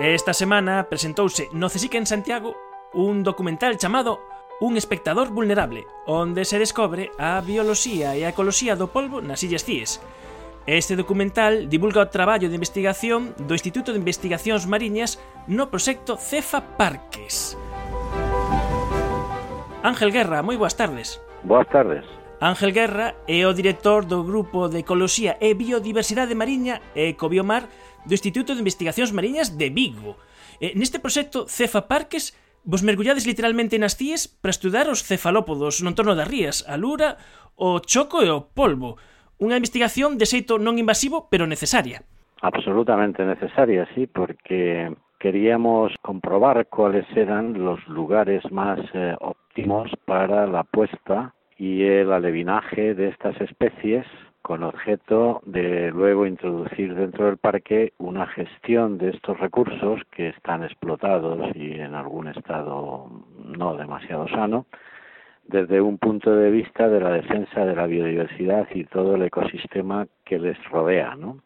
Esta semana presentouse no CSIC en Santiago un documental chamado Un espectador vulnerable, onde se descobre a bioloxía e a ecoloxía do polvo nas Illas Cíes. Este documental divulga o traballo de investigación do Instituto de Investigacións Mariñas no proxecto Cefa Parques. Ángel Guerra, moi boas tardes. Boas tardes. Ángel Guerra é o director do Grupo de Ecoloxía e Biodiversidade Mariña e Cobiomar do Instituto de Investigacións Mariñas de Vigo. Eh, neste proxecto Cefa Parques Vos mergullades literalmente nas CIES para estudar os cefalópodos no entorno das rías, a lura, o choco e o polvo. Unha investigación de xeito non invasivo, pero necesaria. Absolutamente necesaria, sí, porque queríamos comprobar cuáles eran los lugares más eh, óptimos para la puesta y el alevinaje de estas especies con objeto de luego introducir dentro del parque una gestión de estos recursos que están explotados y en algún estado no demasiado sano, desde un punto de vista de la defensa de la biodiversidad y todo el ecosistema que les rodea, ¿no?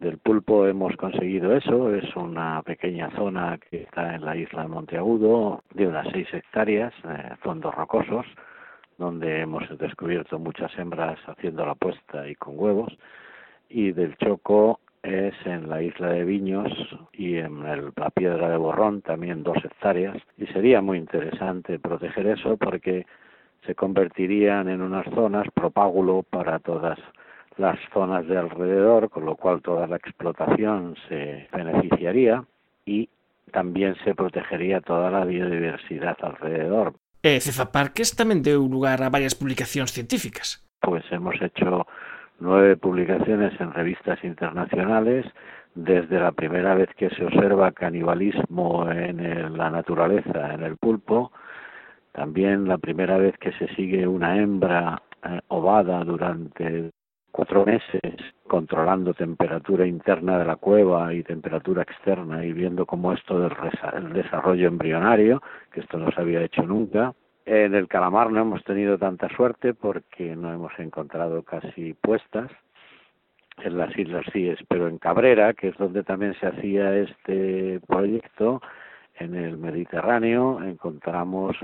Del pulpo hemos conseguido eso, es una pequeña zona que está en la isla de Monteagudo, de unas seis hectáreas, eh, fondos rocosos, donde hemos descubierto muchas hembras haciendo la puesta y con huevos, y del Choco es en la isla de Viños y en la piedra de Borrón también dos hectáreas y sería muy interesante proteger eso porque se convertirían en unas zonas propágulo para todas las zonas de alrededor, con lo cual toda la explotación se beneficiaría y también se protegería toda la biodiversidad alrededor. E Cefa Parques tamén deu lugar a varias publicacións científicas. Pues hemos hecho nueve publicaciones en revistas internacionales, desde la primera vez que se observa canibalismo en la naturaleza, en el pulpo, también la primera vez que se sigue una hembra eh, ovada durante cuatro meses controlando temperatura interna de la cueva y temperatura externa y viendo cómo esto del el desarrollo embrionario, que esto no se había hecho nunca. En el calamar no hemos tenido tanta suerte porque no hemos encontrado casi puestas en las Islas Cíes, pero en Cabrera, que es donde también se hacía este proyecto, en el Mediterráneo, encontramos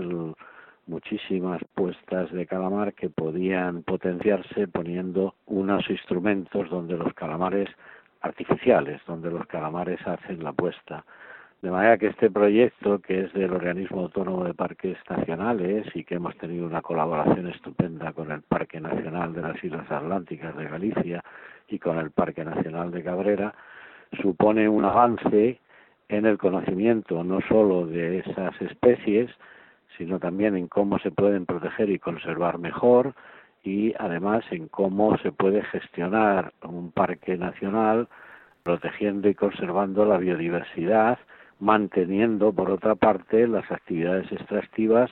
muchísimas puestas de calamar que podían potenciarse poniendo unos instrumentos donde los calamares artificiales, donde los calamares hacen la puesta. De manera que este proyecto, que es del Organismo Autónomo de Parques Nacionales y que hemos tenido una colaboración estupenda con el Parque Nacional de las Islas Atlánticas de Galicia y con el Parque Nacional de Cabrera, supone un avance en el conocimiento no solo de esas especies, sino también en cómo se pueden proteger y conservar mejor y además en cómo se puede gestionar un parque nacional protegiendo y conservando la biodiversidad, manteniendo por otra parte las actividades extractivas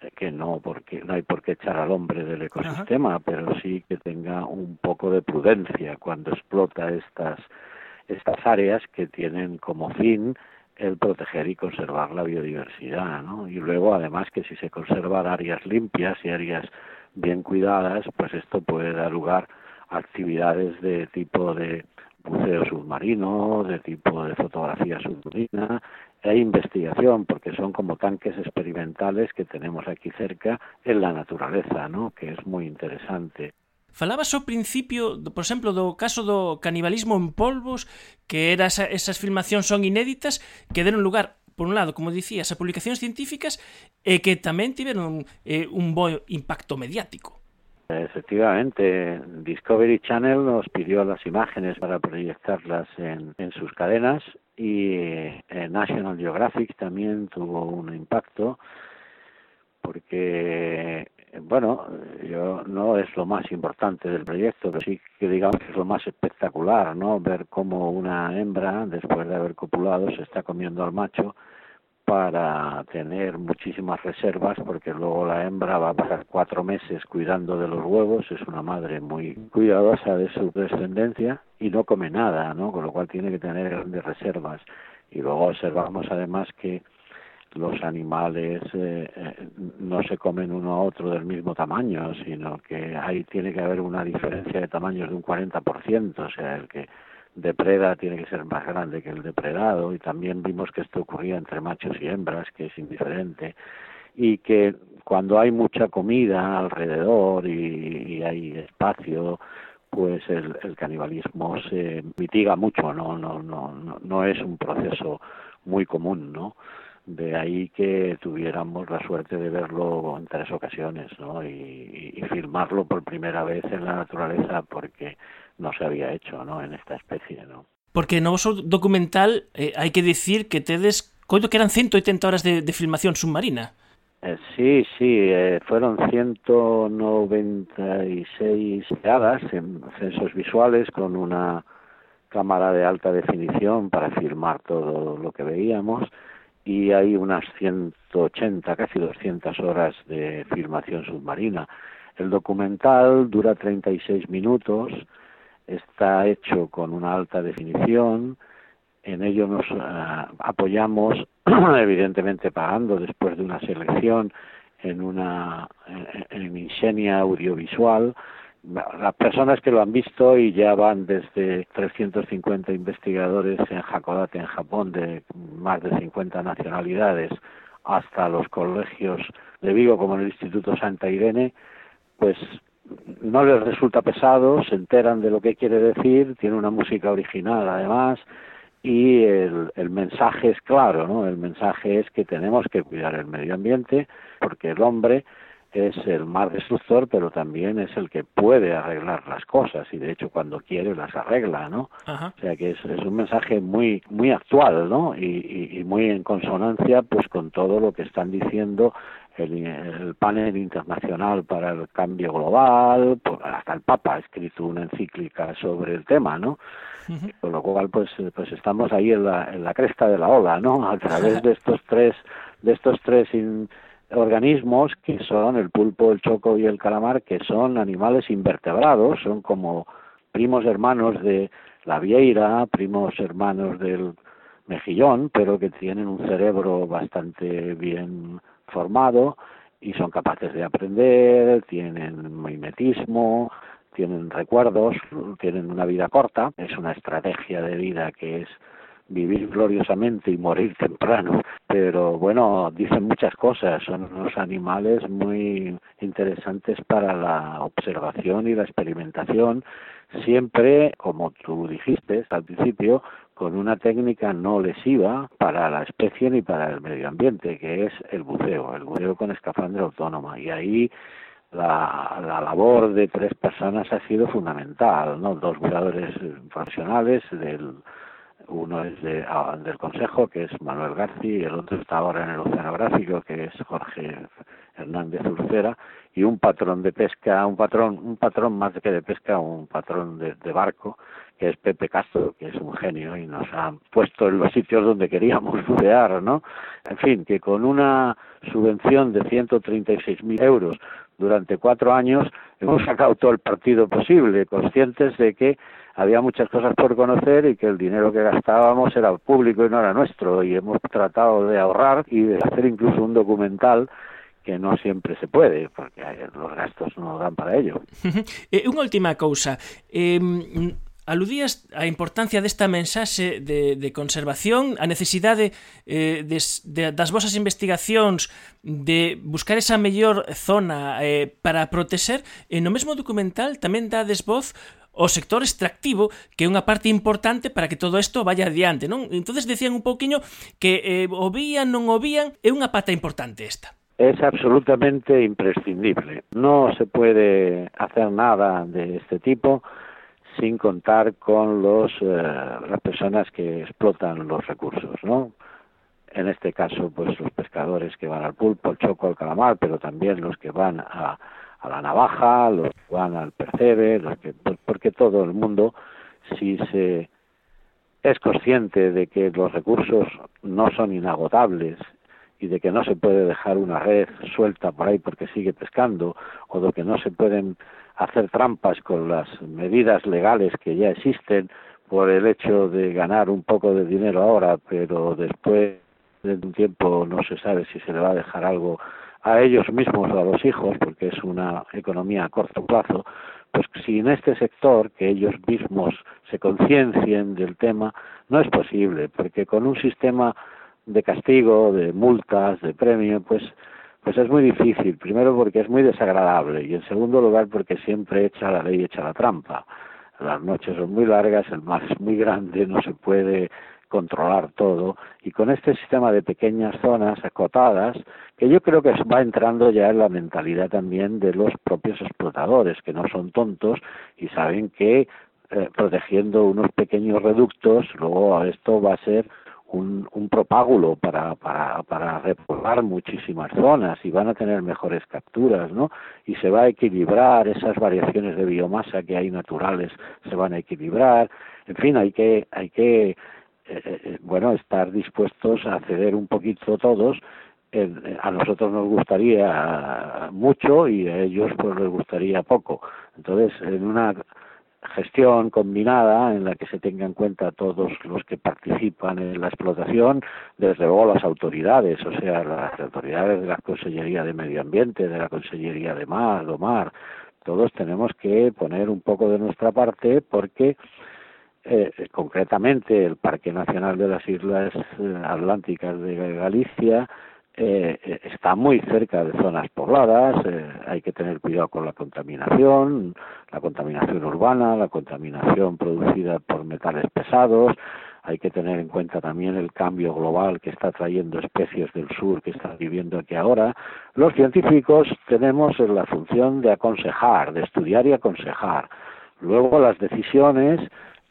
eh, que no porque no hay por qué echar al hombre del ecosistema, pero sí que tenga un poco de prudencia cuando explota estas estas áreas que tienen como fin el proteger y conservar la biodiversidad, ¿no? Y luego, además, que si se conservan áreas limpias y áreas bien cuidadas, pues esto puede dar lugar a actividades de tipo de buceo submarino, de tipo de fotografía submarina e investigación, porque son como tanques experimentales que tenemos aquí cerca en la naturaleza, ¿no? que é moi interesante. Falabas ao principio, por exemplo, do caso do canibalismo en polvos, que era esa, esas filmacións son inéditas, que deron lugar, por un lado, como dicías, a publicacións científicas e que tamén tiveron eh, un bo impacto mediático. Efectivamente, Discovery Channel nos pidió las imágenes para proyectarlas en, sus cadenas y eh, National Geographic también tuvo un impacto porque bueno, yo no es lo más importante del proyecto, pero sí que digamos que es lo más espectacular, ¿no? Ver cómo una hembra, después de haber copulado, se está comiendo al macho para tener muchísimas reservas, porque luego la hembra va a pasar cuatro meses cuidando de los huevos, es una madre muy cuidadosa de su descendencia y no come nada, ¿no? Con lo cual tiene que tener grandes reservas. Y luego observamos además que los animales eh, eh, no se comen uno a otro del mismo tamaño, sino que ahí tiene que haber una diferencia de tamaños de un 40%, o sea, el que depreda tiene que ser más grande que el depredado y también vimos que esto ocurría entre machos y hembras, que es indiferente y que cuando hay mucha comida alrededor y, hay espacio pues el, el, canibalismo se mitiga mucho no no no no es un proceso muy común no de ahí que tuviéramos la suerte de verlo en tres ocasiones ¿no? y, y, filmarlo por primera vez en la naturaleza porque no se había hecho ¿no? en esta especie. ¿no? Porque no vosso documental eh, hai que decir que tedes coito que eran 180 horas de, de filmación submarina. Eh, sí, sí, eh, fueron 196 horas en censos visuales con una cámara de alta definición para filmar todo lo que veíamos y hay unas 180, casi 200 horas de filmación submarina. El documental dura 36 minutos, está hecho con una alta definición, en ello nos uh, apoyamos, evidentemente pagando después de una selección en una en, en Audiovisual, las personas que lo han visto y ya van desde 350 investigadores en Hakodate, en Japón, de más de 50 nacionalidades, hasta los colegios de Vigo, como en el Instituto Santa Irene, pues no les resulta pesado, se enteran de lo que quiere decir, tiene una música original además, y el, el mensaje es claro, ¿no? El mensaje es que tenemos que cuidar el medio ambiente, porque el hombre es el más destructor, pero también es el que puede arreglar las cosas y de hecho cuando quiere las arregla, ¿no? O sea que es, es, un mensaje muy muy actual, ¿no? Y, y, y, muy en consonancia pues con todo lo que están diciendo el, el panel internacional para el cambio global, pues, hasta el Papa ha escrito una encíclica sobre el tema, ¿no? Uh -huh. Con lo cual pues pues estamos ahí en la, en la cresta de la ola, ¿no? A través de estos tres de estos tres in, organismos que son el pulpo, el choco y el calamar, que son animales invertebrados, son como primos hermanos de la vieira, primos hermanos del mejillón, pero que tienen un cerebro bastante bien formado y son capaces de aprender, tienen mimetismo, tienen recuerdos, tienen una vida corta, es una estrategia de vida que es vivir gloriosamente y morir temprano, pero bueno, dicen muchas cosas, son unos animales muy interesantes para la observación y la experimentación, siempre, como tú dijiste al principio, con una técnica no lesiva para la especie ni para el medio ambiente, que es el buceo, el buceo con escafandra autónoma. Y ahí la, la labor de tres personas ha sido fundamental, ¿no? Dos buceadores profesionales del uno es de, ah, del Consejo, que es Manuel García, y el otro está ahora en el Oceanográfico, que es Jorge Hernández Ulcera, y un patrón de pesca, un patrón, un patrón más que de pesca, un patrón de, de barco, que es Pepe Castro, que es un genio y nos ha puesto en los sitios donde queríamos bucear, ¿no? En fin, que con una subvención de 136.000 euros durante cuatro años hemos sacado todo el partido posible, conscientes de que había muchas cosas por conocer y que el dinero que gastábamos era público y no era nuestro y hemos tratado de ahorrar y de hacer incluso un documental que non sempre se pode, porque os gastos non dan para ello. eh, unha última cousa, eh, aludías a importancia desta mensaxe de, de conservación, a necesidade eh, des, de, das vosas investigacións de buscar esa mellor zona eh, para proteser, e no mesmo documental tamén dades voz o sector extractivo, que é unha parte importante para que todo isto vaya adiante, non? Entonces decían un pouquiño que eh, o vían, non o vían, é unha pata importante esta. Es absolutamente imprescindible. No se puede hacer nada de este tipo sin contar con los, eh, las personas que explotan los recursos, ¿no? En este caso, pues los pescadores que van al pulpo, al choco, al calamar, pero también los que van a, a la navaja, los que van al percebe, los que, porque todo el mundo, si se es consciente de que los recursos no son inagotables y de que no se puede dejar una red suelta por ahí porque sigue pescando o de que no se pueden hacer trampas con las medidas legales que ya existen por el hecho de ganar un poco de dinero ahora, pero después de un tiempo no se sabe si se le va a dejar algo a ellos mismos o a los hijos, porque es una economía a corto plazo, pues si en este sector que ellos mismos se conciencien del tema, no es posible, porque con un sistema de castigo, de multas, de premio, pues pues es muy difícil. Primero porque es muy desagradable y en segundo lugar porque siempre echa la ley, echa la trampa. Las noches son muy largas, el mar es muy grande, no se puede controlar todo y con este sistema de pequeñas zonas acotadas que yo creo que va entrando ya en la mentalidad también de los propios explotadores que no son tontos y saben que eh, protegiendo unos pequeños reductos luego esto va a ser un, un propágulo para, para, para repoblar muchísimas zonas y van a tener mejores capturas, ¿no? Y se va a equilibrar esas variaciones de biomasa que hay naturales, se van a equilibrar. En fin, hay que, hay que eh, eh, bueno, estar dispuestos a ceder un poquito todos. a nosotros nos gustaría mucho y a ellos pues les gustaría poco. Entonces, en una gestión combinada en la que se tenga en cuenta todos los que participan en la explotación, desde luego las autoridades, o sea, las autoridades de la Consellería de Medio Ambiente, de la Consellería de Mar, do Mar, todos tenemos que poner un poco de nuestra parte porque eh, concretamente el Parque Nacional de las Islas eh, Atlánticas de Galicia eh, está muy cerca de zonas pobladas, eh, hay que tener cuidado con la contaminación, la contaminación urbana, la contaminación producida por metales pesados, hay que tener en cuenta también el cambio global que está trayendo especies del sur que están viviendo aquí ahora. Los científicos tenemos la función de aconsejar, de estudiar y aconsejar. Luego las decisiones,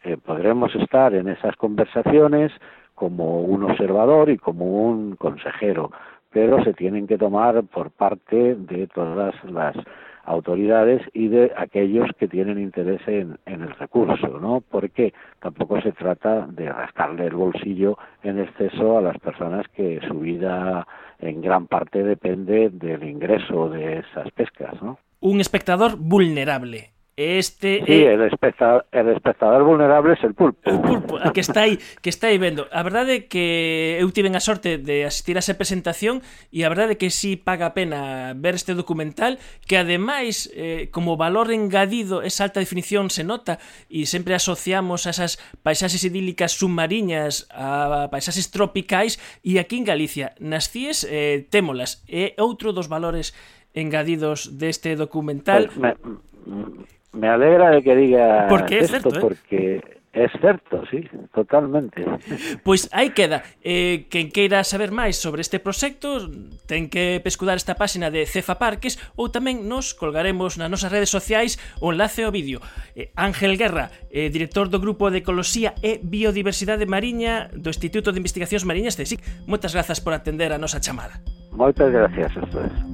eh, podremos estar en esas conversaciones como un observador y como un consejero pero se tienen que tomar por parte de todas las autoridades y de aquellos que tienen interés en, el recurso, ¿no? Porque tampoco se trata de rascarle el bolsillo en exceso a las personas que su vida en gran parte depende del ingreso de esas pescas, ¿no? Un espectador vulnerable, Este sí, é... el, espectador, el espectador vulnerable é el pulpo. O pulpo, a que está aí, que está aí vendo. A verdade é que eu tiven a sorte de asistir a esa presentación e a verdade é que si sí paga a pena ver este documental que ademais eh, como valor engadido esa alta definición se nota e sempre asociamos a esas paisaxes idílicas submariñas a paisaxes tropicais e aquí en Galicia nas CIES eh, témolas. É outro dos valores engadidos deste documental. Pues me, me alegra de que diga porque esto, certo, cierto, ¿eh? porque é certo, sí, totalmente. Pois aí queda. Eh, quen queira saber máis sobre este proxecto ten que pescudar esta páxina de Cefa Parques ou tamén nos colgaremos nas nosas redes sociais o enlace ao vídeo. Eh, Ángel Guerra, eh, director do Grupo de Ecoloxía e Biodiversidade Mariña do Instituto de Investigacións Mariñas de SIC. Moitas grazas por atender a nosa chamada. Moitas gracias a ustedes.